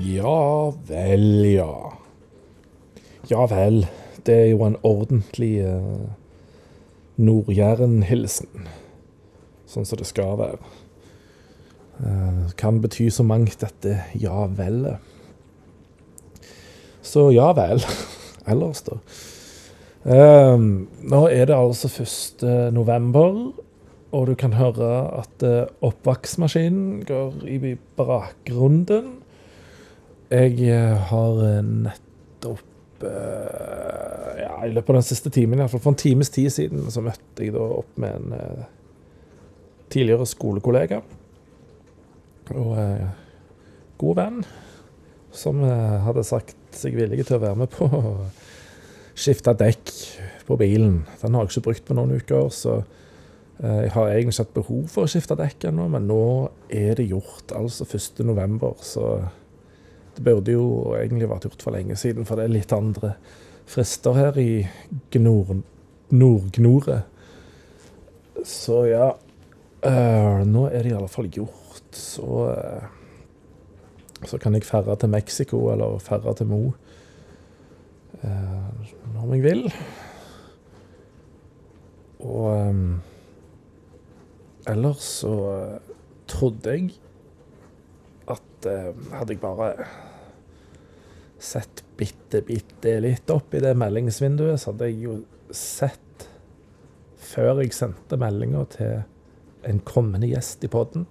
Ja vel, ja. Ja vel. Det er jo en ordentlig uh, Nord-Jæren-hilsen. Sånn som det skal være. Uh, kan bety så mangt, dette ja vel. Så ja vel. Ellers, da. Um, nå er det altså 1. november, og du kan høre at uh, oppvaksmaskinen går i bakgrunnen. Jeg uh, har nettopp uh, Ja, i løpet av den siste timen, iallfall for en times tid siden, så møtte jeg da opp med en tidligere skolekollega. Og god venn, som hadde sagt seg villig til å være med på å skifte dekk på bilen. Den har jeg ikke brukt på noen uker, så eh, jeg har egentlig ikke hatt behov for å skifte dekk ennå, men nå er det gjort, altså 1.11. Så det burde jo egentlig vært gjort for lenge siden, for det er litt andre frister her i Nord-Gnoret. Så ja uh, Nå er det i alle fall gjort, så uh, Så kan jeg ferde til Mexico eller ferde til Mo uh, når jeg vil. Og um, ellers så trodde jeg at hadde jeg bare sett bitte, bitte litt opp i det meldingsvinduet, så hadde jeg jo sett før jeg sendte meldinga til en kommende gjest i poden,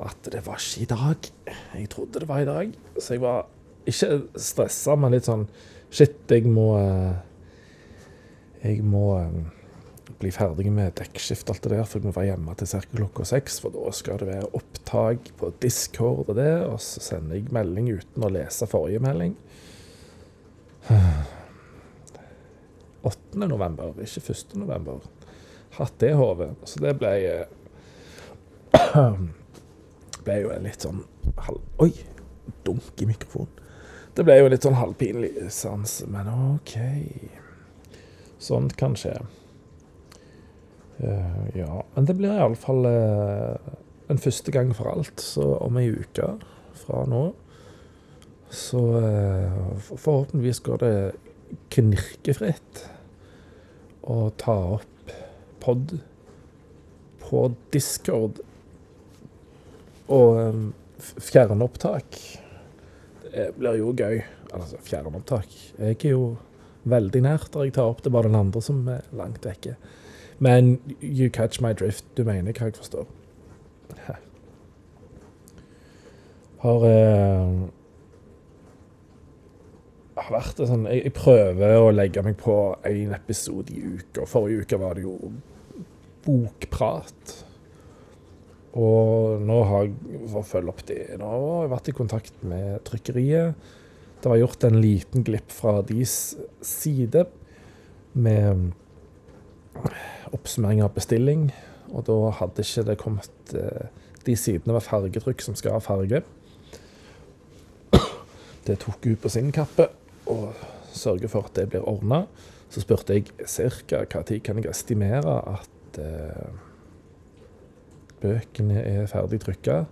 at det var ikke i dag. Jeg trodde det var i dag. Så jeg var ikke stressa, men litt sånn Shit, jeg må uh, jeg må um, bli ferdig med dekkskift og alt det der, for jeg må være hjemme til ca. klokka seks. For da skal det være opptak på Discord og det, og så sender jeg melding uten å lese forrige melding. 8. november, ikke 1. november. Hatt det i hodet. Så det ble ble jo en litt sånn halv... Oi! Dunk i mikrofonen. Det ble jo litt sånn halvpinlig sans, men OK. Sånt kan skje. Uh, ja. Men det blir iallfall uh, en første gang for alt. Så om ei uke fra nå så uh, forhåpentligvis går det knirkefritt å ta opp pod på Discord og um, fjernopptak. Det blir jo gøy. Altså, fjernopptak. Jeg er jo veldig nært der jeg tar opp. Det er bare den andre som er langt vekke. Men you catch my drift. Du mener hva jeg forstår. Har eh, har vært det sånn jeg, jeg, prøver å legge meg på én episode i uka. Forrige uke var det jo bokprat. Og nå har jeg, for å følge opp det, nå har jeg vært i kontakt med trykkeriet det var gjort en liten glipp fra deres side med oppsummering av bestilling. Og da hadde ikke det kommet eh, De sidene med fargetrykk som skal ha farge. Det tok hun på sin kappe og sørget for at det blir ordna. Så spurte jeg ca. når kan jeg estimere at eh, bøkene er ferdig trykka.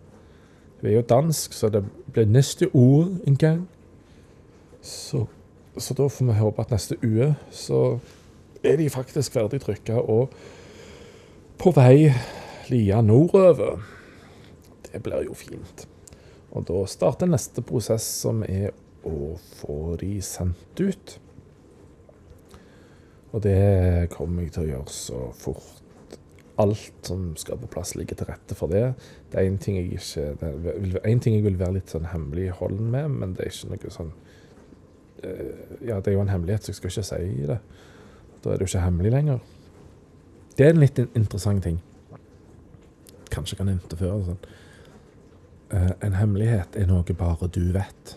Hun er jo dansk, så det blir neste ord en gang. Så, så, da får vi håpe at neste uke så er de faktisk ferdig trykka og på vei lia nordover. Det blir jo fint. Og da starter neste prosess, som er å få de sendt ut. Og det kommer jeg til å gjøre så fort alt som skal på plass, ligger til rette for det. Det er én ting, ting, jeg vil være litt sånn hemmeligholden med, men det er ikke noe sånn Eh, ja, det er jo en hemmelighet, så jeg skal ikke si det. Da er det jo ikke hemmelig lenger. Det er en litt interessant ting. Kanskje kan innføre sånn. Uh, en hemmelighet er noe bare du vet.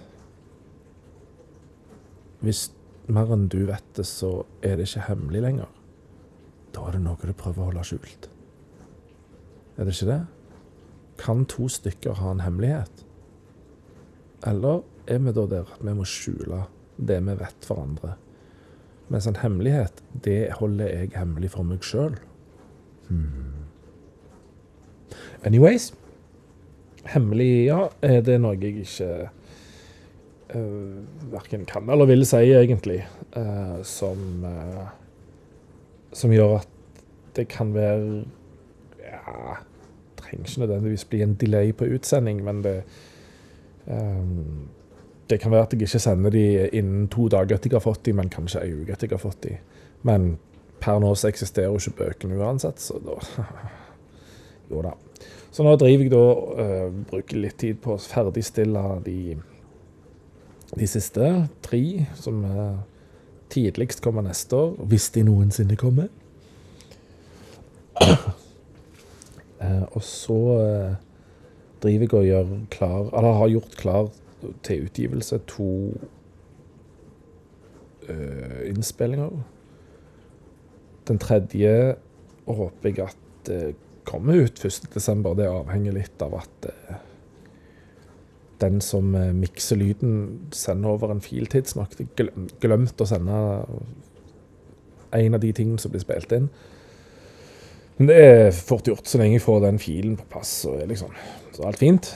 Hvis mer enn du vet det, så er det ikke hemmelig lenger. Da er det noe du prøver å holde skjult. Er det ikke det? Kan to stykker ha en hemmelighet? Eller er vi da der at vi må skjule det vi vet for andre. Mens en hemmelighet, det holder jeg hemmelig for meg sjøl. Hmm. Anyways. Hemmelig, ja. Det noe jeg ikke uh, verken kan eller vil si, egentlig, uh, som uh, Som gjør at det kan være Ja, trenger ikke nødvendigvis bli en delay på utsending, men det um, Det kan være at jeg ikke sender de innen to dager etter jeg har fått de, men kanskje ei uke etter jeg har fått de. Men per nå så eksisterer jo ikke bøkene uansett, så da Jo da. Så nå driver jeg da uh, bruker litt tid på å ferdigstille de de siste tre, som uh, tidligst kommer neste år, hvis de noensinne kommer. uh, og så uh, driver jeg og gjør klar Eller har gjort klar til utgivelse to innspillinger. Den tredje håper jeg at kommer ut 1.12. Det avhenger litt av at den som mikser lyden, sender over en fil tidsnok. Glem, glemt å sende en av de tingene som blir spilt inn. Men det er fort gjort, så lenge jeg får den filen på plass. Så er liksom, så alt fint.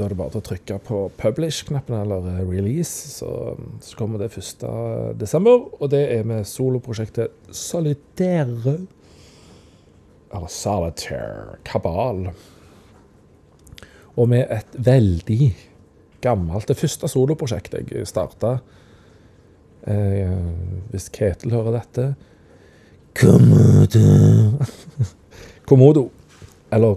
Da er det bare til å trykke på publish-knappen eller eh, release, så, så kommer det 1.12. Og det er med soloprosjektet Solitaire. Eller Solitaire Kabal. Og med et veldig gammelt. Det første soloprosjektet jeg starta. Eh, hvis Ketil hører dette Komodo. Komodo. Eller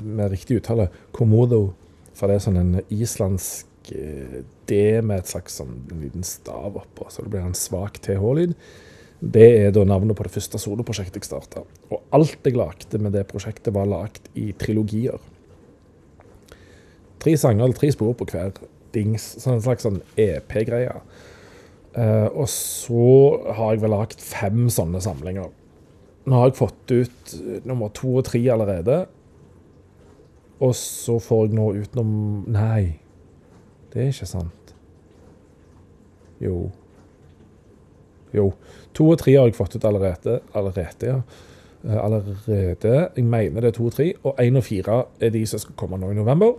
med riktig uttale Komodo. For det er sånn en islandsk eh, D med et slags sånn, en liten stav oppå, så det blir en svak TH-lyd. Det er da navnet på det første soloprosjektet jeg starta. Og alt jeg lagde med det prosjektet, var lagd i trilogier. Tre sanger eller tre spor på hver dings. Sånn en slags sånn EP-greie. Uh, og så har jeg vel lagd fem sånne samlinger. Nå har jeg fått ut uh, nummer to og tre allerede. Og så får jeg nå utenom. Nei, det er ikke sant. Jo. Jo. To og tre har jeg fått ut allerede. Allerede, ja. Uh, allerede. Jeg mener det er to og tre. Og én og fire er de som skal komme nå i november.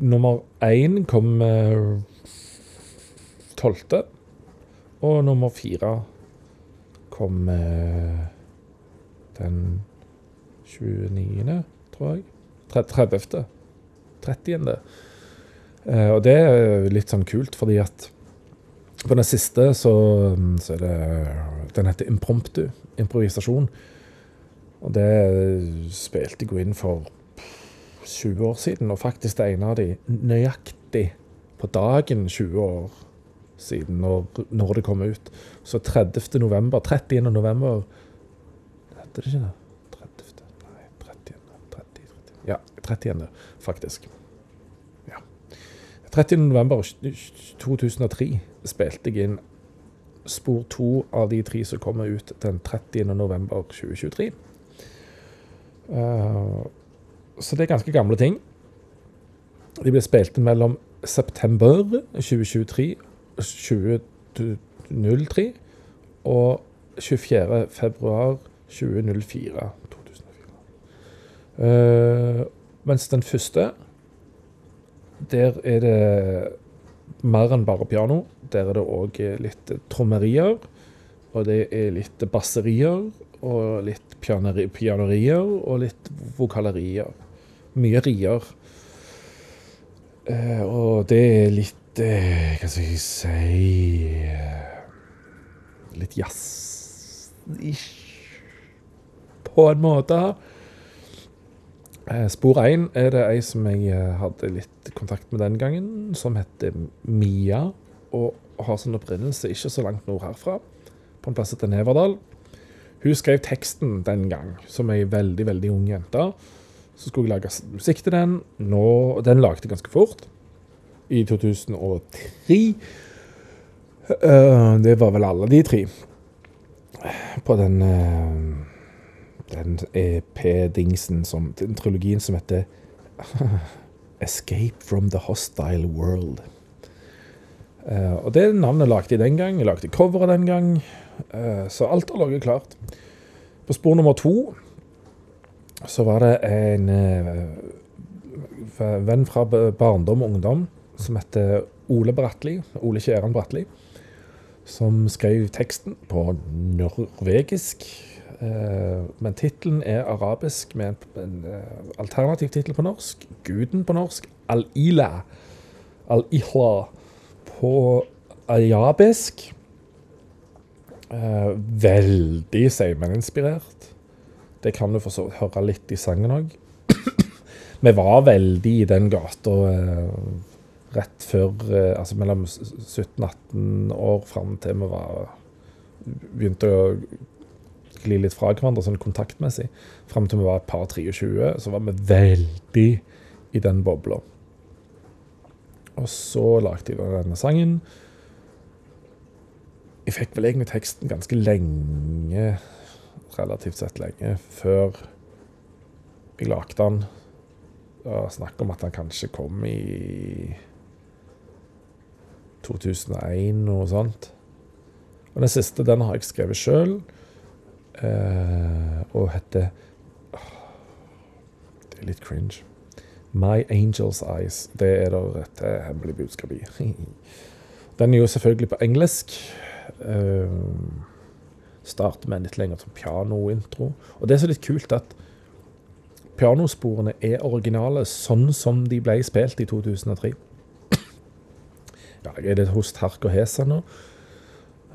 Nummer én kom uh, 12. Og nummer fire kom uh, den 29., tror jeg. 30. 30. Eh, og det er litt sånn kult, fordi at på den siste så, så er det Den heter impromptu. Improvisasjon. Og det spilte jeg inn for 20 år siden, og faktisk det ene av de nøyaktig på dagen 20 år siden, når, når det kom ut. Så 30. november, 30. november Heter det ikke det? 30. Nei, 30. 30, 30. Ja, 30. faktisk. Ja. 30. november 2003 spilte jeg inn spor to av de tre som kommer ut den 30. november 2023. Uh, så det er ganske gamle ting. De ble spilt inn mellom september 2023 2003 og 24. februar 2004. 2004. Uh, mens den første Der er det mer enn bare piano. Der er det òg litt trommerier. Og det er litt basserier og litt pianerier, og litt vokalerier mye rier. Uh, og det er litt uh, Hva skal jeg si Litt jazz-ish, på en måte. Eh, spor én er det ei som jeg eh, hadde litt kontakt med den gangen, som heter Mia. Og har sin opprinnelse ikke så langt nord herfra, på en plass etter Neverdal. Hun skrev teksten den gang, som ei veldig, veldig ung jente. Så skulle jeg lage musikk til den. Nå, den lagde jeg ganske fort. I 2003. Uh, eh, det var vel alle de tre. På den den EP-dingsen som Den trilogien som heter Escape from the Hostile World. Uh, og det navnet lagde jeg den gang. Jeg lagde coveret den gang. så alt har ligget klart. På spor nummer to så var det en uh, venn fra barndom og ungdom som heter Ole Bratli, Ole Kjæran Bratli, som skrev teksten på norvegisk. Eh, men tittelen er arabisk med en, eh, alternativ tittel på norsk. Guden på norsk. Al-Ila. Al-Ihla på ayabisk. Eh, veldig Seimen-inspirert. Det kan du vidt høre litt i sangen òg. Vi var veldig i den gata rett før Altså mellom 17-18 år fram til vi var begynte å skli litt fra hverandre sånn kontaktmessig. Fram til vi var et par 23, så var vi veldig i den bobla. Og så lagde jeg denne sangen. Jeg fikk vel egentlig teksten ganske lenge, relativt sett lenge, før jeg lagde den. Og snakk om at den kanskje kom i 2001, noe sånt. Og den siste den har jeg skrevet sjøl, eh, og heter Det er litt cringe. My Angel's Eyes. Det er da et eh, hemmelig budskap i. Den er jo selvfølgelig på engelsk. Uh, starter med en litt lengre sånn pianointro. Og det er så litt kult at pianosporene er originale sånn som de ble spilt i 2003. Ja, er litt hos Hark og Hesa nå?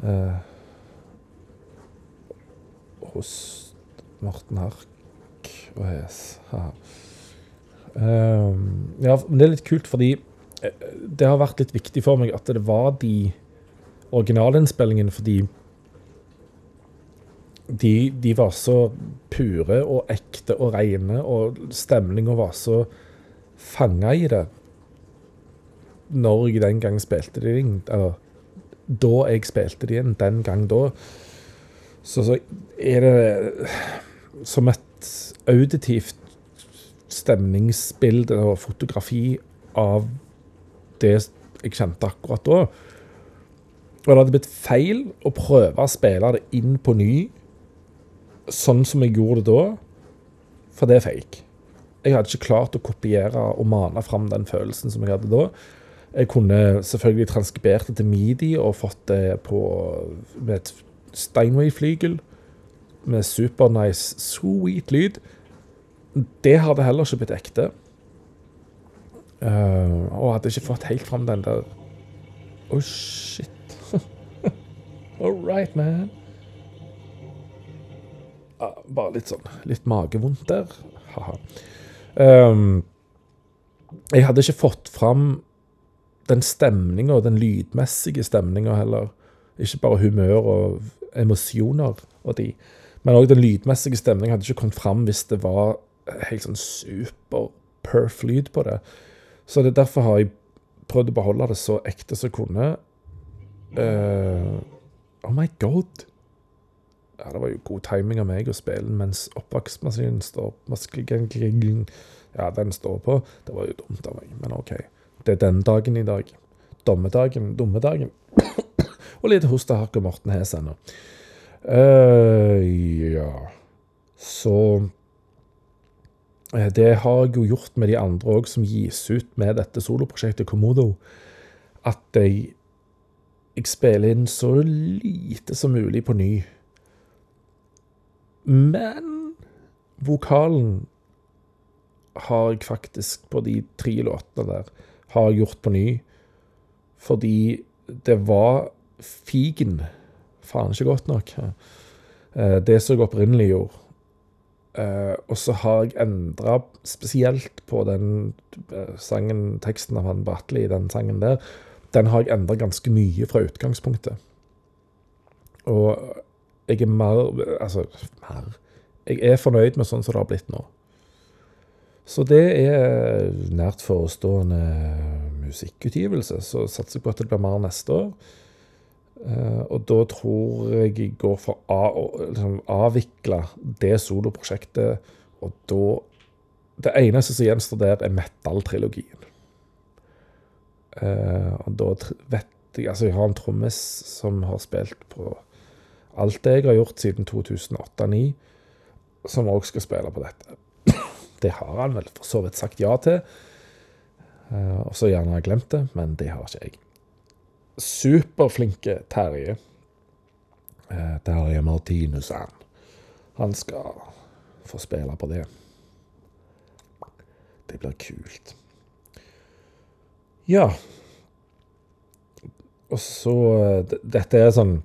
Uh, hos Morten Hark og Hes. Um, ja, men det er litt kult fordi det har vært litt viktig for meg at det var de originalinnspillingene fordi de, de, var så pure og ekte og rene, og stemninga var så fanga i det når jeg den gang spilte de inn. Eller da jeg spilte de inn, den gang da. Så, så er det som et auditivt stemningsbilde og fotografi av det jeg kjente akkurat da. Og det hadde blitt feil å prøve å spille det inn på ny, sånn som jeg gjorde det da, for det er fake. Jeg hadde ikke klart å kopiere og mane fram den følelsen som jeg hadde da. Jeg kunne selvfølgelig transkribert det til midi og fått det på, med et Steinway-flygel med super nice, sweet lyd. Det hadde heller ikke blitt ekte. Uh, og hadde ikke fått helt fram den der Oh, shit. All right, man. Uh, bare litt sånn Litt magevondt der. Haha. Um, jeg hadde ikke fått fram den stemninga, den lydmessige stemninga heller. Ikke bare humør og emosjoner og de. Men òg den lydmessige stemningen hadde ikke kommet fram hvis det var helt sånn super perf lyd på det. Så det, derfor har jeg prøvd å beholde det så ekte som jeg kunne. Uh, oh my god! Ja, det var jo god timing av meg å spille mens oppvaskmaskinen står Ja, den står på. Det var jo dumt av meg, men OK. Det er den dagen i dag. Dommedagen, dummedagen. Og litt hostehakk og Morten Hes ennå. Uh, ja Så Eh, det har jeg jo gjort med de andre òg, som gis ut med dette soloprosjektet Komodo. At jeg, jeg spiller inn så lite som mulig på ny. Men vokalen har jeg faktisk, på de tre låtene der, har jeg gjort på ny. Fordi det var figen faen ikke godt nok. Eh, det som jeg opprinnelig gjorde. Uh, og så har jeg endra spesielt på den uh, sangen, teksten av han Bratli, den sangen der. Den har jeg endra ganske mye fra utgangspunktet. Og jeg er mer Altså, mer Jeg er fornøyd med sånn som det har blitt nå. Så det er nært forestående musikkutgivelse. Så satser jeg på at det blir mer neste år. Uh, og da tror jeg jeg går for å liksom, avvikle det soloprosjektet. Og da Det eneste som gjenstår der, er metal-trilogien. Uh, og da vet jeg Altså, jeg har en trommis som har spilt på alt det jeg har gjort siden 2008-2009, som òg skal spille på dette. Det har han vel for så vidt sagt ja til. Eh, og så gjerne har jeg glemt det, men det har ikke jeg. Superflinke Terje. Eh, Terje Martinussen. Han skal få spille på det. Det blir kult. Ja. Og så Dette er sånn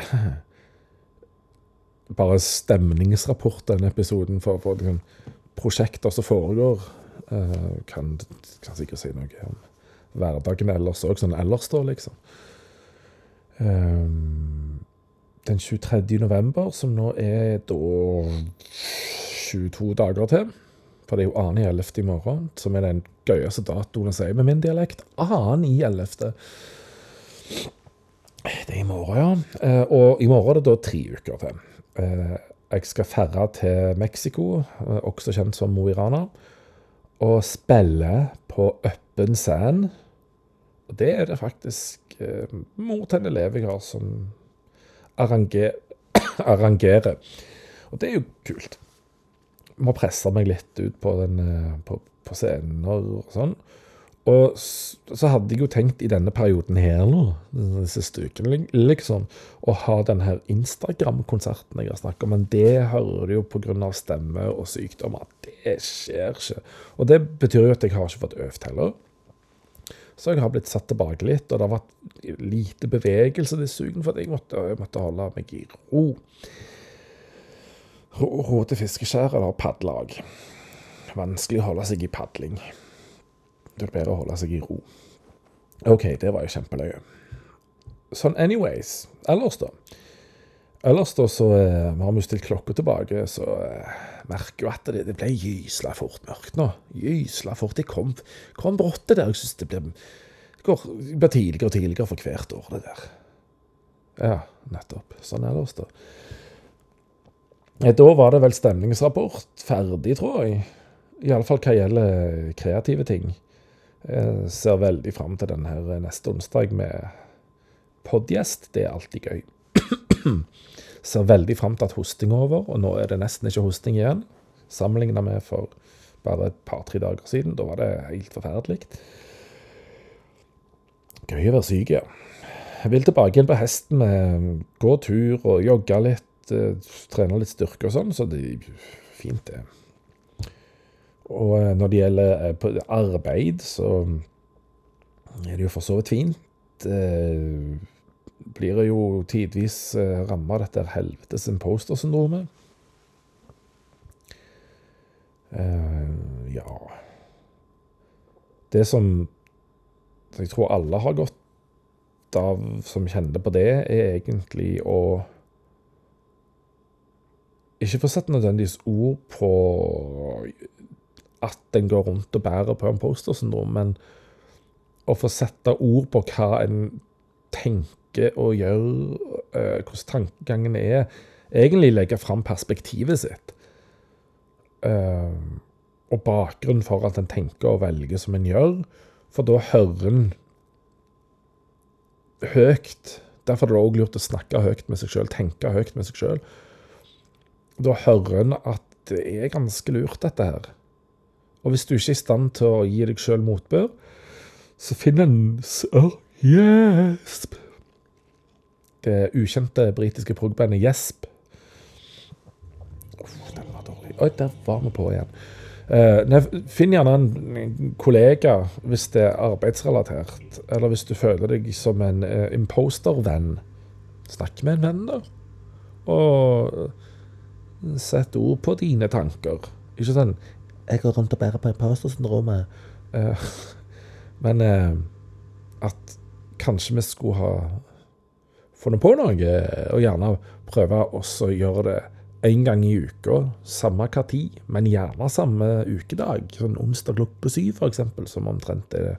Bare stemningsrapport, denne episoden, for, for liksom, prosjekter som foregår. Uh, kan, kan sikkert si noe om hverdagen ellers òg, sånn ellers, da, liksom. Ehm, den 23. november, som nå er da 22 dager til For det er jo 2.11. i 11. i morgen, som er den gøyeste datoen å si med min dialekt. Annen i 11. Det er i morgen, ja. Eh, og i morgen er det da tre uker til. Eh, jeg skal ferre til Mexico, eh, også kjent som Mo i Rana, og spille på Øppen Sand. Og det er det faktisk eh, mor til en elev jeg har som arranger, arrangerer. Og det er jo kult. Må presse meg litt ut på, den, eh, på, på scener og sånn. Og så hadde jeg jo tenkt i denne perioden her nå, disse siste liksom, å ha den her Instagram-konserten jeg har snakket om, men det hører du jo av stemme og sykdom at det skjer ikke. Og det betyr jo at jeg har ikke fått øvd heller. Så jeg har blitt satt tilbake litt, og det har vært lite bevegelse disse ukene, for jeg måtte, jeg måtte holde meg i ro. Ro, ro til fiskeskjær eller padlelag. Vanskelig å holde seg i padling. Det er bedre å holde seg i ro. OK, det var jo kjempeløye. Sånn anyways. Ellers, da. Ellers da så eh, har vi stilt klokka tilbake, så eh, merker jo at det, det ble gysla fort mørkt nå. Gysla fort. Det kom, kom brått, det der. Jeg syns det blir tidligere og tidligere for hvert år, det der. Ja, nettopp. Sånn ellers, da. Eh, Da var det vel stemningsrapport ferdig, tror jeg. Iallfall hva gjelder kreative ting. Jeg ser veldig fram til den her neste onsdag med podgjest. Det er alltid gøy. Ser veldig fram til at hosting er over, og nå er det nesten ikke hosting igjen. Sammenligna med for bare et par-tre dager siden. Da var det helt forferdelig. Gøy å være syk, ja. Jeg vil tilbake igjen på hesten med gå tur og jogge litt, eh, trene litt styrke og sånn, så det er fint, det. Og eh, når det gjelder eh, arbeid, så er det jo for så vidt fint. Eh, Blir jo tidvis eh, ramma av dette helvetes imposter-syndromet. Uh, ja Det som jeg tror alle har godt av, som kjenner på det, er egentlig å ikke få sett nødvendigvis ord på at en går rundt og bærer på imposter-syndrom, men å få sette ord på hva en tenker og gjør, uh, hvordan tankegangene er. Egentlig legge fram perspektivet sitt. Uh, og bakgrunnen for at en tenker og velger som en gjør. For da hører en høyt. Derfor er det òg lurt å snakke høyt med seg sjøl, tenke høyt med seg sjøl. Da hører en at det er ganske lurt, dette her. Og hvis du ikke er i stand til å gi deg sjøl motbør, så finner en Gjesp. Det ukjente britiske progbandet Gjesp. Den var dårlig. Oi, der var vi på igjen. Eh, finn gjerne en kollega hvis det er arbeidsrelatert, eller hvis du føler deg som en uh, imposter-venn. Snakk med en venn, da. Og sett ord på dine tanker. Ikke sånn 'Jeg går rundt og bærer på imposter-syndromet'. Eh, men eh, at kanskje vi skulle ha funnet på noe, og gjerne prøve å gjøre det en gang i uka, samme hva tid, men gjerne samme ukedag. Sånn onsdag klokka syv, eksempel, som omtrent er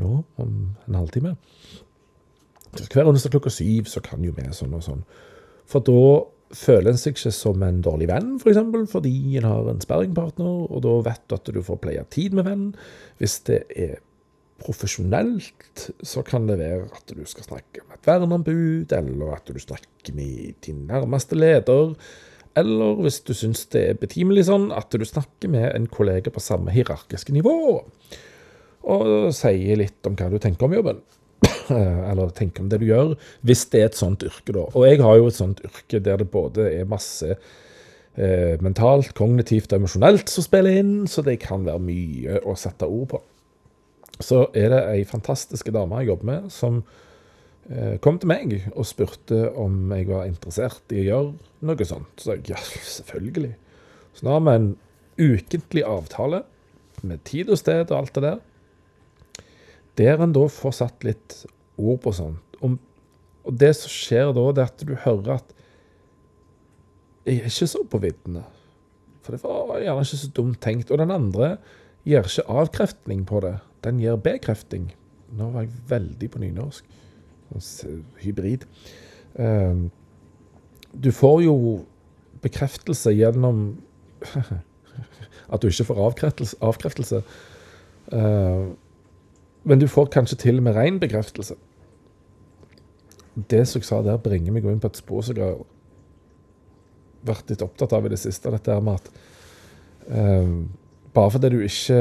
nå, om en halvtime. Hver onsdag klokka syv så kan jo vi sånn og sånn. For da føler en seg ikke som en dårlig venn, f.eks., for eksempel, fordi en har en sparringpartner, og da vet du at du får pleie tid med vennen. Hvis det er profesjonelt, så kan det være at du skal snakke med et verneombud, eller at du snakker med din nærmeste leder, eller hvis du syns det er betimelig sånn, at du snakker med en kollega på samme hierarkiske nivå, og sier litt om hva du tenker om jobben. Eller tenker om det du gjør, hvis det er et sånt yrke, da. Og jeg har jo et sånt yrke der det både er masse eh, mentalt, kognitivt og emosjonelt som spiller inn, så det kan være mye å sette ord på. Så er det ei fantastisk dame jeg jobber med, som Eh, kom til meg og spurte om jeg var interessert i å gjøre noe sånt. Så jeg ja, selvfølgelig. Så nå har vi en ukentlig avtale med tid og sted og alt det der. Der en da får satt litt ord på sånt. og det som skjer da, det at du hører at jeg er ikke så på viddene. For det var gjerne ikke så dumt tenkt. Og den andre gir ikke avkreftning på det. Den gir bekrefting. Nå var jeg veldig på nynorsk hybrid. Ehm, du får jo bekreftelse gjennom at du ikke får avkreftelse. Ehm, men du får kanskje til og med ren bekreftelse. Det som jeg sa der, bringer meg inn på et spor som jeg har vært litt opptatt av i det siste. Dette med at uh, bare fordi du ikke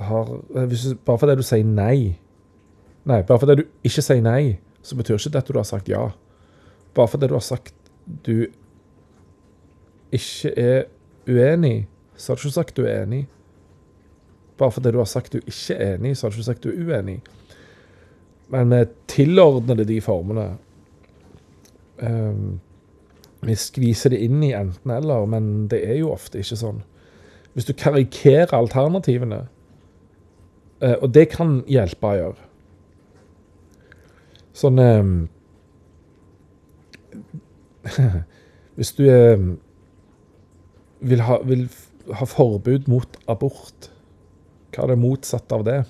har Bare fordi du sier nei Nei, bare fordi du ikke sier nei, så betyr ikke det at du har sagt ja. Bare fordi du har sagt du ikke er uenig, så har du ikke sagt du er enig. Bare fordi du har sagt du ikke er enig, så har du ikke sagt du er uenig. Men vi tilordner det de formene. Um, vi skviser det inn i enten-eller, men det er jo ofte ikke sånn. Hvis du karikerer alternativene, uh, og det kan hjelpe å gjøre Sånn eh, Hvis du eh, vil, ha, vil ha forbud mot abort, hva er det motsatte av det?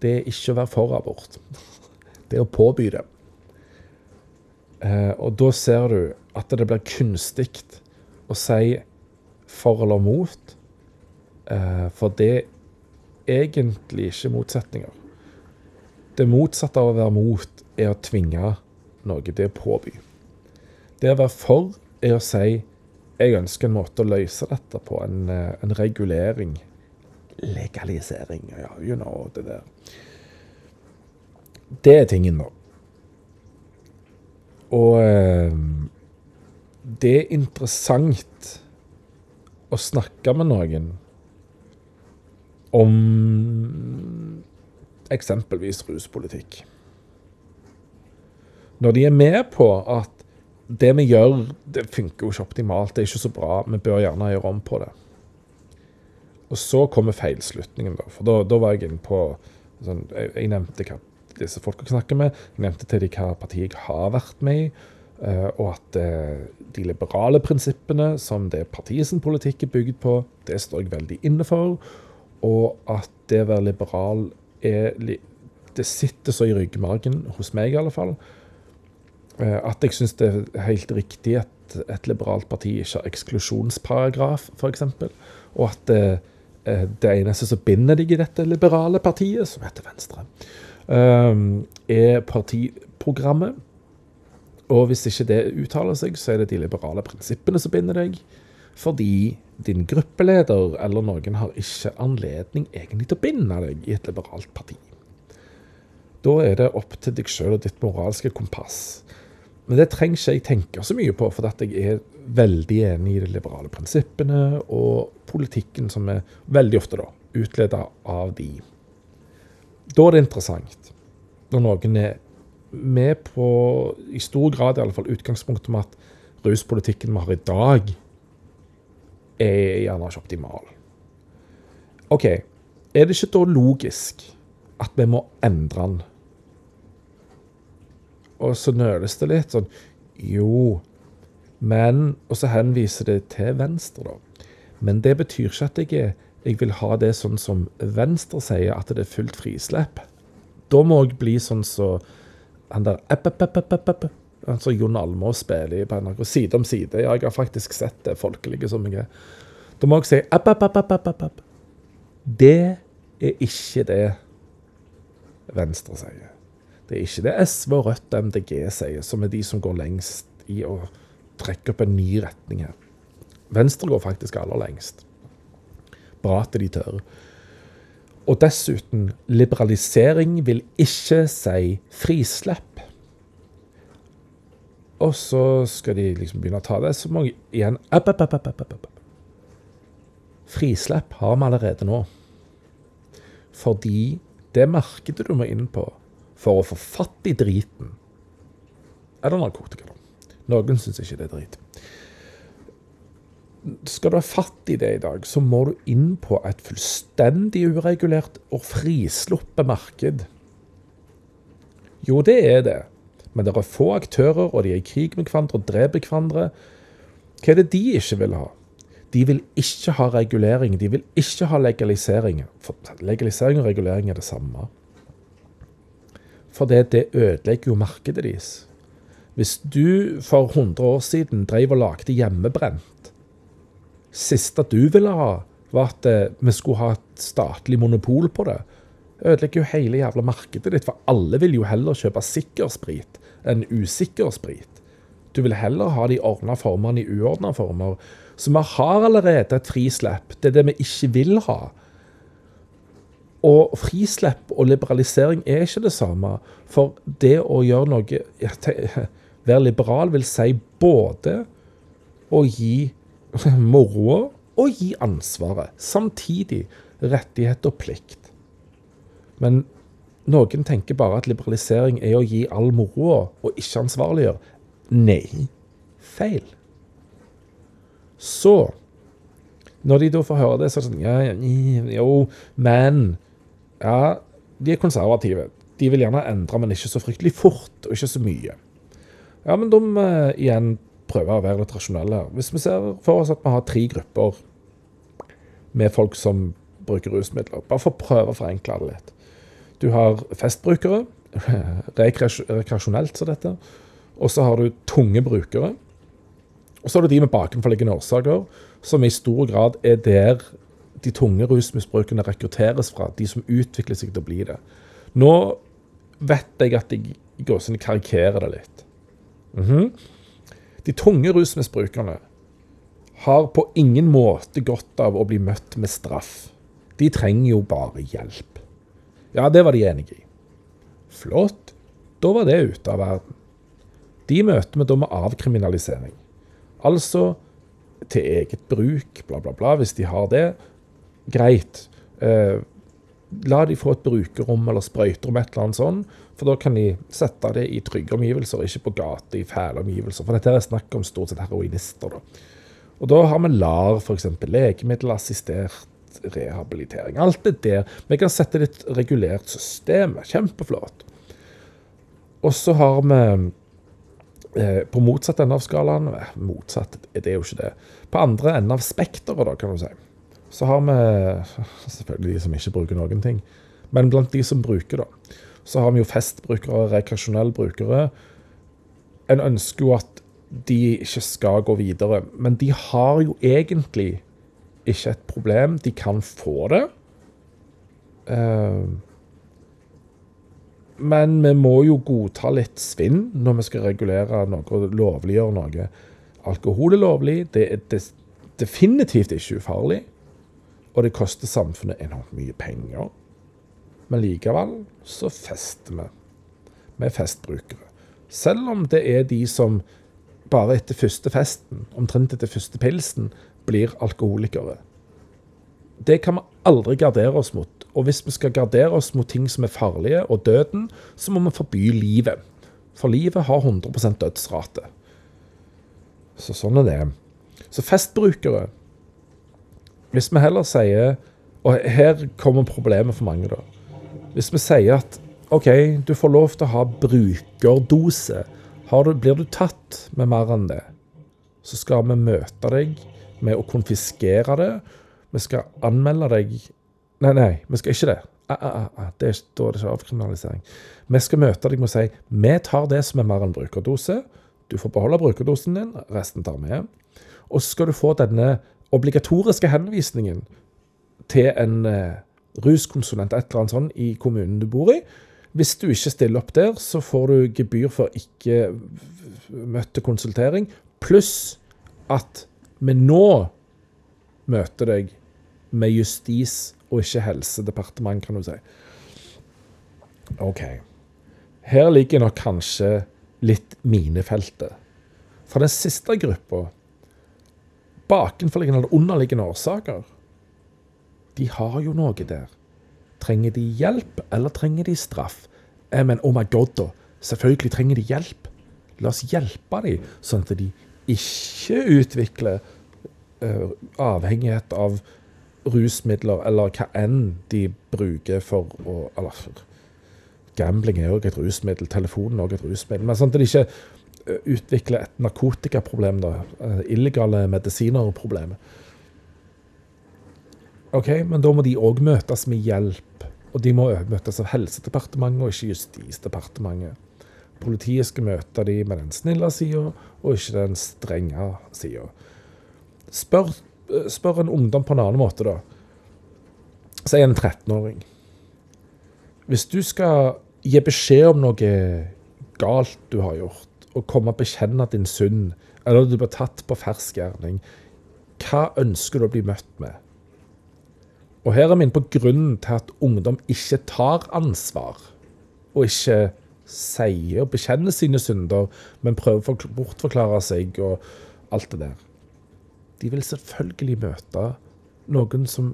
Det er ikke å være for abort. Det er å påby det. Eh, og da ser du at det blir kunstig å si for eller mot, eh, for det er egentlig ikke motsetninger. Det motsatte av å være mot er å tvinge noe. Det er påby. Det å være for er å si jeg ønsker en måte å løse dette på. En, eh, en regulering. Legalisering. Ja, you know, det der. Det er tingen, da. Og eh, det er interessant å snakke med noen om eksempelvis ruspolitikk. Når de er med på at det vi gjør, det funker jo ikke optimalt, det er ikke så bra, vi bør gjerne gjøre om på det. Og så kommer feilslutningen, da. For da, da var jeg inne på sånn, jeg, jeg, nevnte hva disse folka snakker med. Jeg nevnte til de hva partiet jeg har vært med i. Uh, og at uh, de liberale prinsippene som det partiet sin politikk er bygd på, det står jeg veldig inne for. Og at det å være liberal er Det sitter så i ryggmargen, hos meg i alle fall, eh, at jeg syns det er helt riktig at et liberalt parti ikke har eksklusjonsparagraf, f.eks. Og at det, eh, det eneste som binder deg i dette liberale partiet, som heter Venstre, eh, er partiprogrammet. Og hvis ikke det uttaler seg, så er det de liberale prinsippene som binder deg. Fordi din gruppeleder eller noen har ikke anledning egentlig til å binde deg i et liberalt parti. Da er det opp til deg sjøl og ditt moralske kompass. Men det trenger ikke jeg tenke så mye på, for at jeg er veldig enig i de liberale prinsippene og politikken som er veldig ofte da, utleda av de. Da er det interessant når noen er med på, i stor grad i alle fall, utgangspunktet med at ruspolitikken vi har i dag, er gjerne ikke optimal. OK, er det ikke da logisk at vi må endre den? Og så nøles det litt sånn Jo, men Og så henviser det til Venstre, da. Men det betyr ikke at jeg, jeg vil ha det sånn som Venstre sier, at det er fullt frislepp. Da må jeg bli sånn som så, han der app, app, app, Altså Jon Almaas spiller på NRK side om side. Ja, jeg har faktisk sett det folkelige som jeg er. Da må jeg si app, app, app, app, app, app. Det er ikke det Venstre sier. Det er ikke det SV, Rødt og MDG sier, som er de som går lengst i å trekke opp en ny retning her. Venstre går faktisk aller lengst. Bra at de tør. Og dessuten, liberalisering vil ikke si frislepp. Og så skal de liksom begynne å ta det, så må jeg igjen app, app, app. Frislepp har vi allerede nå. Fordi det markedet du må inn på for å få fatt i driten, er det narkotika. Noen syns ikke det er drit. Skal du ha fatt i det i dag, så må du inn på et fullstendig uregulert og frisluppet marked. Jo, det er det. Men det er få aktører, og de er i krig med hverandre og dreper hverandre. Hva er det de ikke vil ha? De vil ikke ha regulering. De vil ikke ha legalisering. For legalisering og regulering er det samme. For det, det ødelegger jo markedet deres. Hvis du for 100 år siden drev og lagde hjemmebrent Siste du ville ha, var at eh, vi skulle ha et statlig monopol på det. Ødelegger jo hele jævla markedet ditt, for alle vil jo heller kjøpe sikker sprit enn usikker sprit. Du vil heller ha de ordna formene i uordna former. Så vi har allerede et frislepp. Det er det vi ikke vil ha. Og frislepp og liberalisering er ikke det samme. For det å gjøre noe Være liberal vil si både å gi moroa og gi ansvaret. Samtidig rettighet og plikt. Men noen tenker bare at liberalisering er å gi all moroa og ikke ansvarliggjøre. Nei. Feil. Så Når de da får høre det, så er det sånn ja, Jo, men Ja, de er konservative. De vil gjerne endre, men ikke så fryktelig fort, og ikke så mye. Ja, men de uh, igjen prøver å være litt rasjonelle. Hvis vi ser for oss at vi har tre grupper med folk som bruker rusmidler, bare for å prøve å forenkle det litt. Du har festbrukere, rekreasjonelt som dette. Og så har du tunge brukere. Og så har du de med bakenforliggende årsaker, som i stor grad er der de tunge rusmisbrukene rekrutteres fra. De som utvikler seg til å bli det. Nå vet jeg at jeg i gåsene karikerer det litt. Mm -hmm. De tunge rusmisbrukerne har på ingen måte godt av å bli møtt med straff. De trenger jo bare hjelp. Ja, det var de enige i. Flott. Da var det ute av verden. De møter vi da med avkriminalisering. Altså til eget bruk, bla, bla, bla, hvis de har det. Greit. Eh, la de få et brukerrom eller sprøyterom, et eller annet sånt. For da kan de sette det i trygge omgivelser, ikke på gata i fæle omgivelser. For dette er snakk om stort sett heroinister. da. Og da har vi LAR, f.eks. Legemiddelassistert rehabilitering. Alt det der. Vi kan sette det i et regulert system. Kjempeflott. Og så har vi eh, på motsatt ende av skalaen eh, Motsatt, det er jo ikke det. På andre enden av spekteret, kan du si. Så har vi selvfølgelig de som ikke bruker noen ting. Men blant de som bruker, da så har vi jo festbrukere, rekreasjonelle brukere. En ønsker jo at de ikke skal gå videre, men de har jo egentlig ikke et problem. De kan få det. Uh, men vi må jo godta litt svinn når vi skal regulere noe og lovliggjøre noe. Alkohol er lovlig. Det er definitivt ikke ufarlig. Og det koster samfunnet enormt mye penger. Men likevel så fester vi med festbrukere. Selv om det er de som bare etter første festen, omtrent etter første pilsen, blir alkoholikere. Det kan vi aldri gardere oss mot. Og hvis vi skal gardere oss mot ting som er farlige, og døden, så må vi forby livet. For livet har 100% dødsrate. Så sånn er det. Så festbrukere Hvis vi heller sier Og her kommer problemet for mange, da. Hvis vi sier at OK, du får lov til å ha brukerdose. Du, blir du tatt med mer enn det, så skal vi møte deg med å konfiskere det. Vi skal anmelde deg Nei, nei, vi skal ikke det. Ah, ah, ah, ah det er, da er det ikke avkriminalisering. Vi skal møte deg med å si vi tar det som er mer enn brukerdose. Du får beholde brukerdosen din, resten tar vi. Og så skal du få denne obligatoriske henvisningen til en eh, ruskonsulent, et eller annet sånt, i kommunen du bor i. Hvis du ikke stiller opp der, så får du gebyr for ikke møtt konsultering, Pluss at vi nå møter deg med justis og ikke helsedepartement, kan du si. OK. Her ligger nok kanskje litt minefeltet. For den siste gruppa, bakenforliggende eller underliggende årsaker, de har jo noe der. Trenger de hjelp, eller trenger de straff? Eh, men oh my god, da. Selvfølgelig trenger de hjelp. La oss hjelpe dem, sånn at de ikke utvikler uh, avhengighet av rusmidler, eller hva enn de bruker for å Eller gambling er òg et rusmiddel, telefonen er òg et rusmiddel. Men sånn at de ikke utvikler et narkotikaproblem, da. Uh, illegale medisiner-problemet. OK, men da må de òg møtes med hjelp. Og de må møtes av Helsedepartementet og ikke Justisdepartementet. Politiet skal møte de med den snille sida, og ikke den strenge sida. Spør, spør, en ungdom på en annen måte, da. Si en 13-åring. Hvis du skal gi beskjed om noe galt du har gjort, og komme og bekjenne din synd, eller du blir tatt på fersk gjerning, hva ønsker du å bli møtt med? Og her er vi inne på grunnen til at ungdom ikke tar ansvar, og ikke sier og bekjenner sine synder, men prøver å bortforklare seg og alt det der. De vil selvfølgelig møte noen som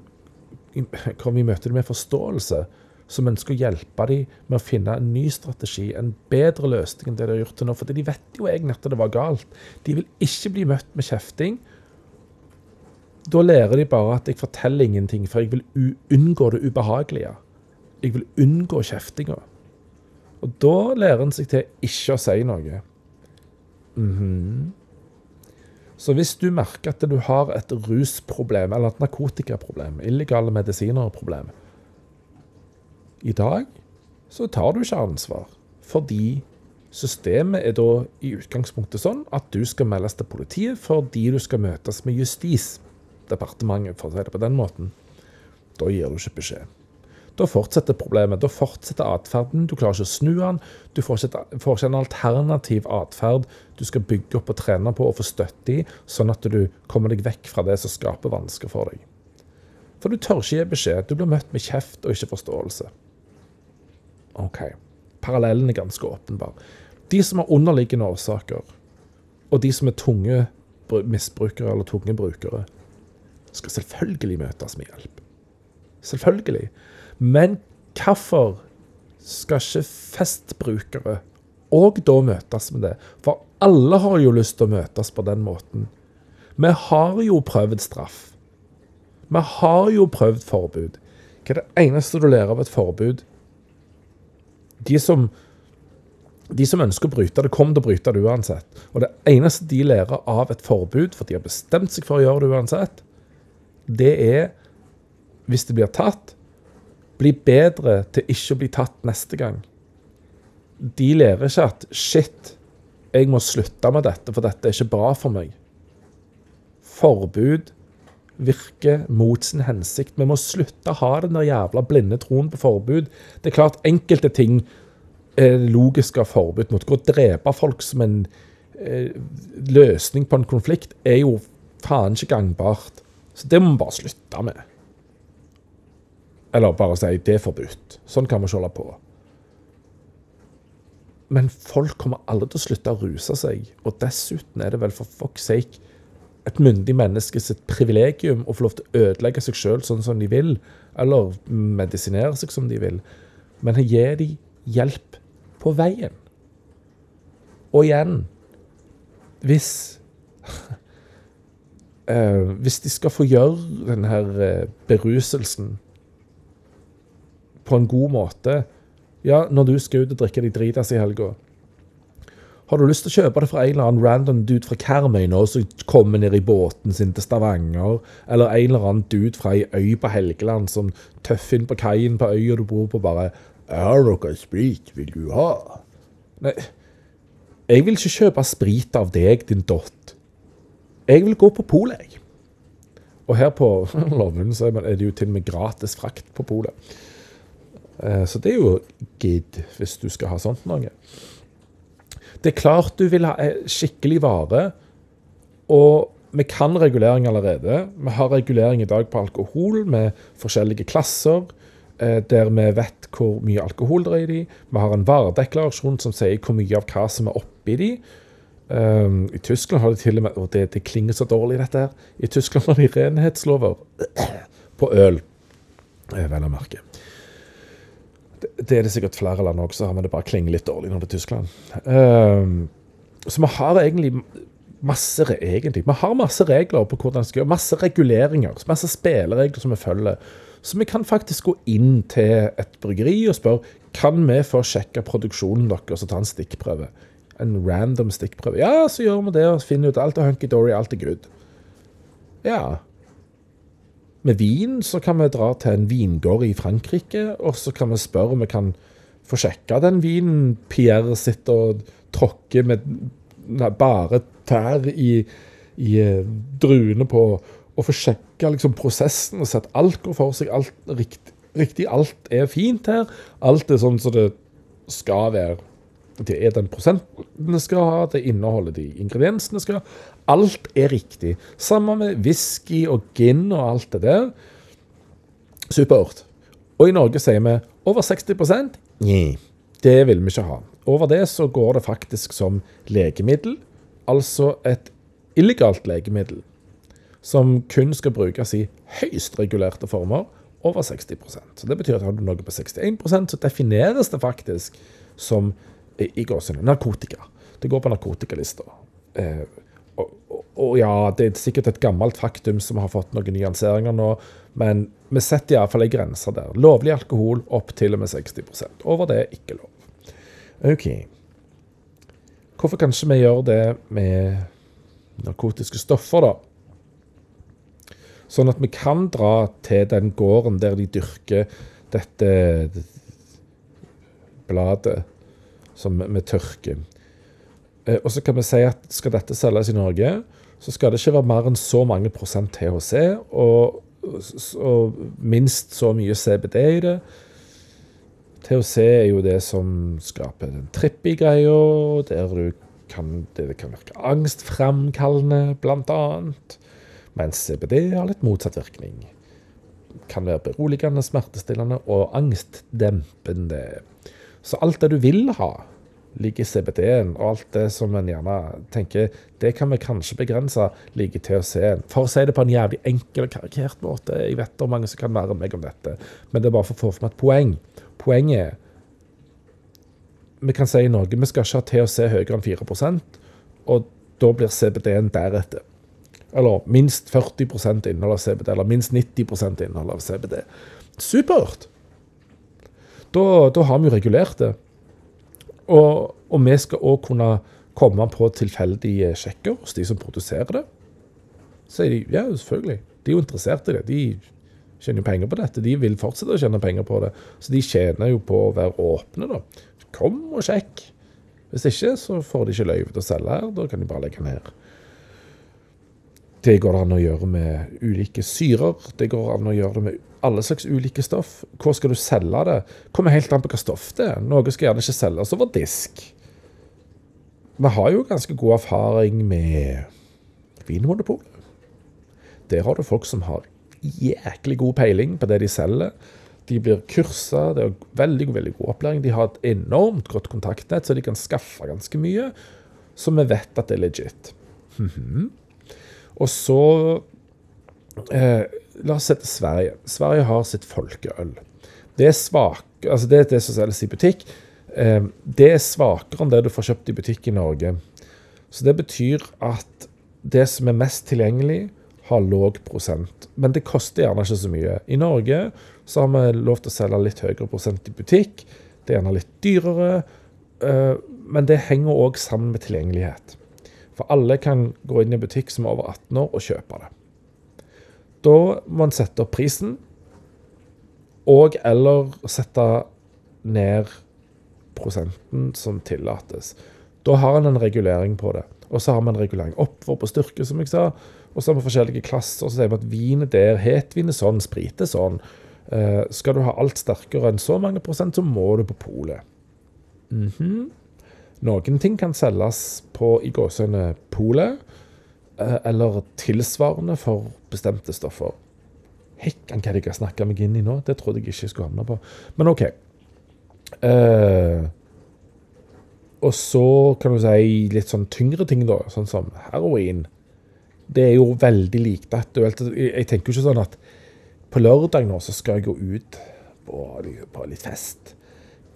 kommer i møte med forståelse? Som ønsker å hjelpe dem med å finne en ny strategi, en bedre løsning enn det de har gjort til nå. For de vet jo egentlig at det var galt. De vil ikke bli møtt med kjefting da lærer de bare at jeg forteller ingenting, for jeg vil unngå det ubehagelige. Jeg vil unngå kjeftinga. Og da lærer en seg til ikke å si noe. Mm -hmm. Så hvis du merker at du har et rusproblem eller et narkotikaproblem, illegale medisiner-problem, i dag så tar du ikke ansvar. Fordi systemet er da i utgangspunktet sånn at du skal meldes til politiet fordi du skal møtes med justis departementet, for å si det på den måten, da gir du ikke beskjed. Da fortsetter problemet. Da fortsetter atferden. Du klarer ikke å snu den. Du får ikke en alternativ atferd du skal bygge opp og trene på og få støtte i, sånn at du kommer deg vekk fra det som skaper vansker for deg. For du tør ikke gi beskjed. Du blir møtt med kjeft og ikke forståelse. OK. Parallellen er ganske åpenbar. De som har underliggende årsaker, og de som er tunge misbrukere eller tunge brukere, skal selvfølgelig møtes med hjelp. Selvfølgelig. Men hvorfor skal ikke festbrukere òg da møtes med det? For alle har jo lyst til å møtes på den måten. Vi har jo prøvd straff. Vi har jo prøvd forbud. Hva er det eneste du lærer av et forbud? De som, de som ønsker å bryte det, kommer til å bryte det uansett. Og det eneste de lærer av et forbud, for de har bestemt seg for å gjøre det uansett, det er, hvis det blir tatt, bli bedre til ikke å bli tatt neste gang. De lærer ikke at 'shit, jeg må slutte med dette, for dette er ikke bra for meg'. Forbud virker mot sin hensikt. Vi må slutte å ha den der jævla blinde troen på forbud. Det er klart enkelte ting er logisk av forbud mot. Å drepe folk som en eh, løsning på en konflikt er jo faen ikke gangbart. Så det må vi bare slutte med. Eller bare si det er forbudt. Sånn kan vi ikke holde på. Men folk kommer aldri til å slutte å ruse seg. Og dessuten er det vel for fuck's sake et myndig menneske sitt privilegium å få lov til å ødelegge seg sjøl sånn som de vil, eller medisinere seg som de vil. Men gi dem hjelp på veien. Og igjen Hvis uh, Hvis de skal få gjøre denne her eh, beruselsen på en god måte Ja, når du skal ut og drikke deg dritas i helga har du lyst til å kjøpe det fra en eller annen random dude fra Karmøy nå, som kommer ned i båten sin til Stavanger, eller en eller annen dude fra ei øy på Helgeland som tøffer inn på kaien på øya du bor på, bare 'Er det noe sprit vil du ha?' Nei, jeg vil ikke kjøpe sprit av deg, din dott. Jeg vil gå på polet, jeg. Og her på Lovund så er det jo til og med gratis frakt på polet. Eh, så det er jo gidd, hvis du skal ha sånt noe. Det er klart du vil ha eh, skikkelig vare, Og vi kan regulering allerede. Vi har regulering i dag på alkohol med forskjellige klasser, eh, der vi vet hvor mye alkohol det er i de. Vi har en varedeklarasjon som sier hvor mye av hva som er oppi de. Um, I Tyskland har de til og med Og det, det klinger så dårlig, dette her. I Tyskland har de renhetslover på øl, eh, vel å merke. Det, er det sikkert flere land også, men det bare klinger litt dårlig når det er Tyskland. Um, så vi har egentlig masse, egentlig, vi har masse regler på hvordan vi skal gjøre, masse reguleringer, masse spilleregler som vi følger. Så vi kan faktisk gå inn til et bryggeri og spørre kan vi få sjekke produksjonen deres og ta en stikkprøve. En random stikkprøve. Ja, så gjør vi det og finner ut alt er hunky-dory, alt er good. Ja. Med vin så kan vi dra til en vingård i Frankrike, og så kan vi spørre om vi kan få sjekka den vinen Pierre sitter og tråkker med bare tær i, i eh, druene på og få sjekka liksom, prosessen og se at alt går for seg. Alt riktig, riktig, alt er fint her. Alt er sånn som det skal være. Det er den prosenten det skal ha, det inneholder de ingrediensene skal ha. Alt er riktig. Sammen med whisky og gin og alt det der. Supert. Og i Norge sier vi over 60% Nei, det vil vi ikke ha. Over det så går det faktisk som legemiddel, altså et illegalt legemiddel, som kun skal brukes i høyst regulerte former over 60 Så Det betyr at har du noe på 61% så defineres det faktisk som i gåsene, narkotika. Det går på narkotikalista. Eh, og, ja, det er sikkert et gammelt faktum som har fått noen nyanseringer nå, men vi setter iallfall ei grense der. Lovlig alkohol opp til og med 60% Over det er ikke lov. OK. Hvorfor kan ikke vi gjøre det med narkotiske stoffer, da? Sånn at vi kan dra til den gården der de dyrker dette bladet som vi tørker. Eh, og så kan vi si at skal dette selges i Norge, så skal det ikke være mer enn så mange prosent THC og, og minst så mye CBD i det. THC er jo det som skaper den trippy-greia, der du kan, det kan virke angstframkallende, bl.a. Mens CBD har litt motsatt virkning. Kan være beroligende, smertestillende og angstdempende. Så alt det du vil ha, ligger CBD-en, og alt det som en gjerne tenker det kan vi kanskje begrense, ligger THC-en. For å si det på en jævlig enkel og karikert måte. Jeg vet er mange som kan være meg om dette, men det er bare for å få fram et poeng. Poenget er Vi kan si i Norge vi skal ikke ha THC høyere enn 4 og da blir CBD-en deretter. Eller minst 40% innhold av CBD, eller minst 90% innhold av CBD. Supert! Da, da har vi jo regulert det. Og, og vi skal òg kunne komme på tilfeldige sjekker hos de som produserer det. Så sier de ja, selvfølgelig. De er jo interessert i det. De tjener jo penger på dette. De vil fortsette å tjene penger på det. Så de tjener jo på å være åpne, da. Kom og sjekk. Hvis ikke, så får de ikke løyve til å selge her. Da kan de bare legge ned. Det går an å gjøre med ulike syrer. Det går an å gjøre det med alle slags ulike stoff. Hvor skal du selge det? Kommer helt an på hva stoff det er. Noe skal gjerne ikke selges over disk. Vi har jo ganske god erfaring med Vinmonopolet. Der har du folk som har jæklig god peiling på det de selger. De blir kursa, det er veldig, veldig god opplæring. De har et enormt godt kontaktnett, så de kan skaffe ganske mye. Så vi vet at det er legit. Mm -hmm. Og så eh, La oss se til Sverige. Sverige har sitt folkeøl. Det er svak, altså det det som selges i butikk. Eh, det er svakere enn det du får kjøpt i butikk i Norge. Så det betyr at det som er mest tilgjengelig, har låg prosent. Men det koster gjerne ikke så mye. I Norge så har vi lov til å selge litt høyere prosent i butikk. Det er gjerne litt dyrere. Eh, men det henger òg sammen med tilgjengelighet. For alle kan gå inn i en butikk som er over 18 år og kjøpe det. Da må en sette opp prisen, og eller sette ned prosenten som tillates. Da har en en regulering på det. Og så har vi en regulering oppover på styrke, som jeg sa. Og så har vi forskjellige klasser. og Så sier vi at vin er der, hetvin er sånn, sprit er sånn. Eh, skal du ha alt sterkere enn så mange prosent, så må du på polet. Mm -hmm. Noen ting kan selges på i gåsehudene polet. eh, eller tilsvarende for bestemte stoffer. Hekkan, hva de har snakka meg inn i nå? Det trodde jeg ikke jeg skulle havne på. Men OK. Eh, og så kan du si litt sånn tyngre ting, da, sånn som heroin. Det er jo veldig likt aktuelt. Jeg tenker jo ikke sånn at på lørdag nå så skal jeg gå ut på, på litt fest.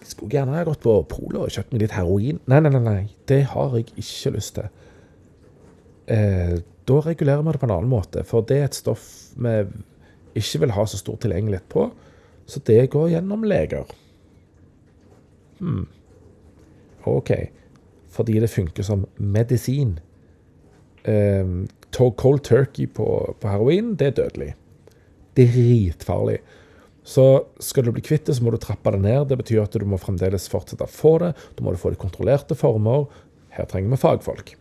Skulle gjerne ha gått på polet og kjøpt meg litt heroin. Nei, nei, nei, nei. Det har jeg ikke lyst til. Eh, da regulerer vi det på en annen måte, for det er et stoff vi ikke vil ha så stor tilgjengelighet på. Så det går gjennom leger. Hmm. OK. Fordi det funker som medisin. Eh, cold turkey på, på, heroin, det er dødelig. Dritfarlig. Så skal du bli kvitt det, så må du trappe det ned. Det betyr at du må fremdeles fortsette å få det. Da må du få det i kontrollerte former. Her trenger vi fagfolk.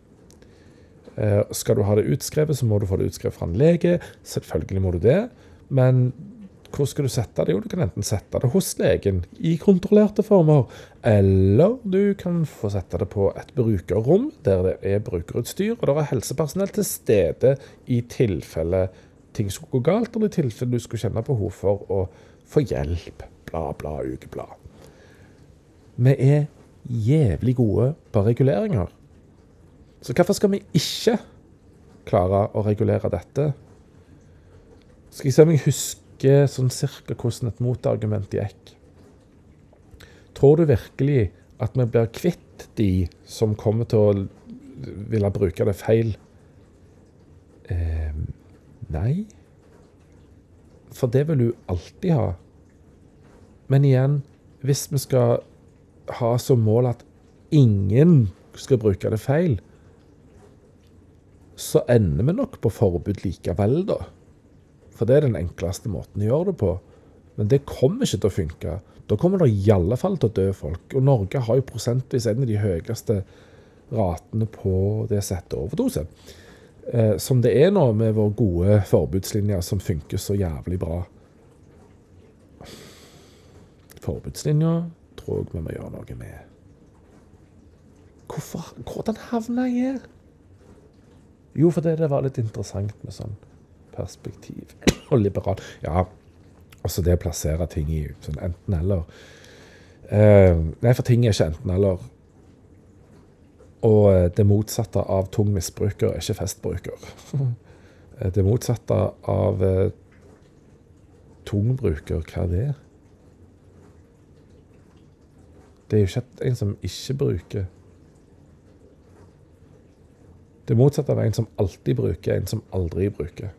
Uh, skal du ha det utskrevet, så må du få det utskrevet fra en lege. Selvfølgelig må du det. Men hvor skal du sette det? Jo, du kan enten sette det hos legen i kontrollerte former, eller du kan få sette det på et brukerrom der det er brukerutstyr, og der er helsepersonell til stede i tilfelle ting skulle gå galt, eller i tilfelle du skulle kjenne behov for å få hjelp. Bla, bla, ukeblad. Vi er jævlig gode på reguleringer. Så hvorfor skal vi ikke klare å regulere dette? Skal jeg se om jeg husker sånn cirka hvordan et motargument gikk. Tror du virkelig at vi blir kvitt de som kommer til å ville bruke det feil? Eh, nei. For det vil du alltid ha. Men igjen, hvis vi skal ha som mål at ingen skal bruke det feil, så ender vi nok på forbud likevel, da. For det er den enkleste måten å gjøre det på. Men det kommer ikke til å funke. Da kommer det i alle fall til å dø folk. Og Norge har jo prosentvis en av de høyeste ratene på det settet overdose. Eh, som det er nå med vår gode forbudslinje som funker så jævlig bra. Forbudslinja tror jeg vi må gjøre noe med. Hvorfor, hvordan havna jeg her? Jo, fordi det var litt interessant med sånn perspektiv. Og liberal. Ja, altså det å plassere ting i sånn enten-eller. Uh, nei, for ting er ikke enten-eller. Og eh, det motsatte av tung misbruker er ikke festbruker. Eh, det motsatte av uh, tung bruker, hva er det? Det er jo ikke en som ikke bruker. Det motsatte av en som alltid bruker, en som aldri bruker.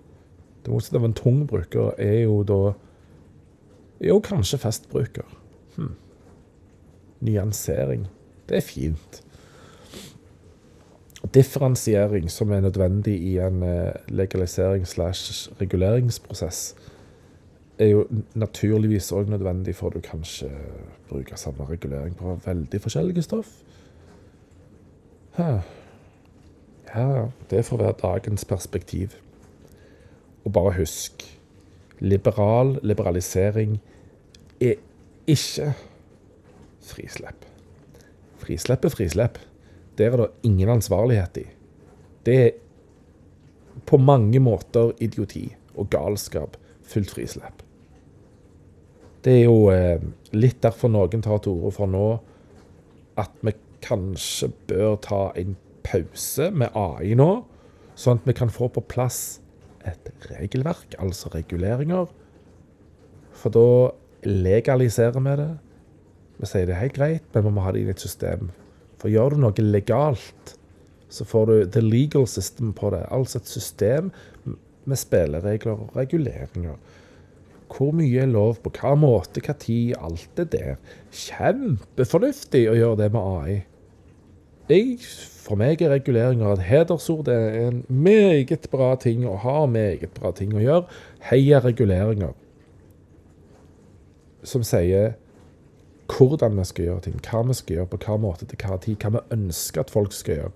Det motsatte av en tung bruker er jo da Jo, kanskje festbruker. Hm. Nyansering. Det er fint. Differensiering, som er nødvendig i en eh, legalisering slash reguleringsprosess, er jo naturligvis òg nødvendig for at du kanskje bruker samme regulering på veldig forskjellige stoff. Ja, det får være dagens perspektiv. Og bare husk liberal liberalisering er ikke frislepp. Frislepp er frislepp. Der er det ingen ansvarlighet i. Det er på mange måter idioti og galskap fullt frislepp. Det er jo eh, litt derfor noen tar til orde for nå at vi kanskje bør ta en pause med AI nå, sånn at vi kan få på plass et regelverk, altså reguleringer. For da legaliserer vi det. Vi sier det er helt greit, men vi må ha det i et system. For gjør du noe legalt, så får du the legal system på det. Altså et system med spilleregler og reguleringer. Hvor mye er lov, på hva måte, hva tid, alt det der. Kjempefornuftig å gjøre det med AI. Jeg for meg er reguleringer et hedersord. Det er en meget bra ting å ha, meget bra ting å gjøre. Heia reguleringer. Som sier hvordan vi skal gjøre ting, hva vi skal gjøre, på hva måte til hva tid, hva vi ønsker at folk skal gjøre.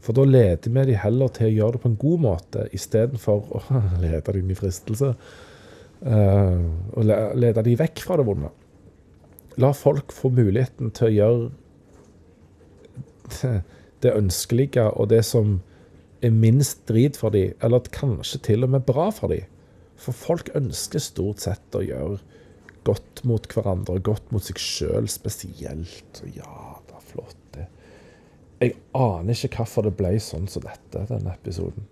For da leder vi de heller til å gjøre det på en god måte, istedenfor å lede dem i fristelse. Uh, og lede dem vekk fra det vonde. La folk få muligheten til å gjøre det ønskelige og det som er minst drit for dem, eller kanskje til og med bra for dem. For folk ønsker stort sett å gjøre godt mot hverandre, godt mot seg sjøl spesielt. Og ja, det er flott, det. Jeg aner ikke hvorfor det ble sånn som dette, denne episoden.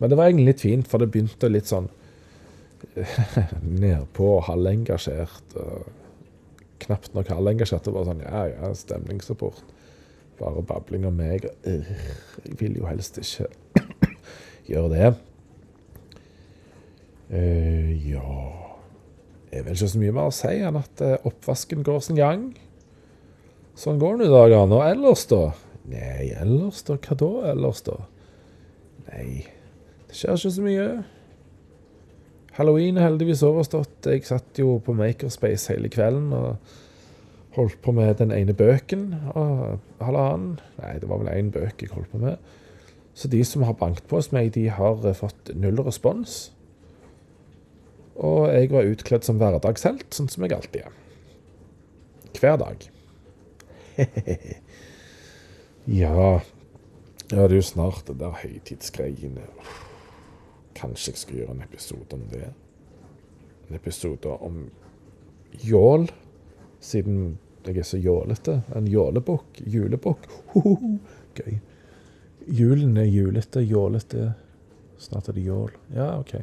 Men det var egentlig litt fint, for det begynte litt sånn nedpå og halvengasjert. Knapt nok halvengasjert. Det var sånn ja, ja, stemningsrapport. Bare babling om meg. Øh, jeg vil jo helst ikke gjøre det. Uh, ja er vel ikke så mye mer å si enn at uh, oppvasken går sin gang. Sånn går nå i dag, Og ellers, da? Nei, ellers, da? Hva da, ellers, da? Nei, det skjer ikke så mye. Halloween er heldigvis overstått. Jeg satt jo på Makerspace hele kvelden og holdt på med den ene bøken og halvannen. Nei, det var vel én bøk jeg holdt på med. Så de som har banket på hos meg, de har eh, fått null respons. Og jeg var utkledd som hverdagshelt, sånn som jeg alltid er. Hver dag. ja Ja, det er jo snart det der høytidsgreiene. Kanskje jeg skal gjøre en episode om det. En episode om jål, siden jeg er så jålete. En jålebukk. Julebukk. Gøy. Julen er julete, jålete. Snart er det jål. Ja, OK.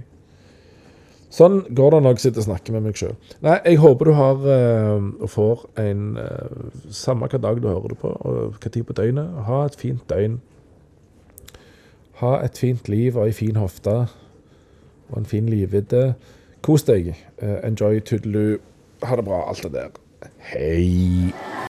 Sånn går det når jeg sitter og snakker med meg sjøl. Nei, jeg håper du har uh, og får en uh, Samme hva dag du hører det på, og hva tid på døgnet. Ha et fint døgn. Ha et fint liv og ei fin hofte. Og en fin livvidde. Kos deg. Uh, enjoy, tudelu. Ha det bra, alt det der. Hei.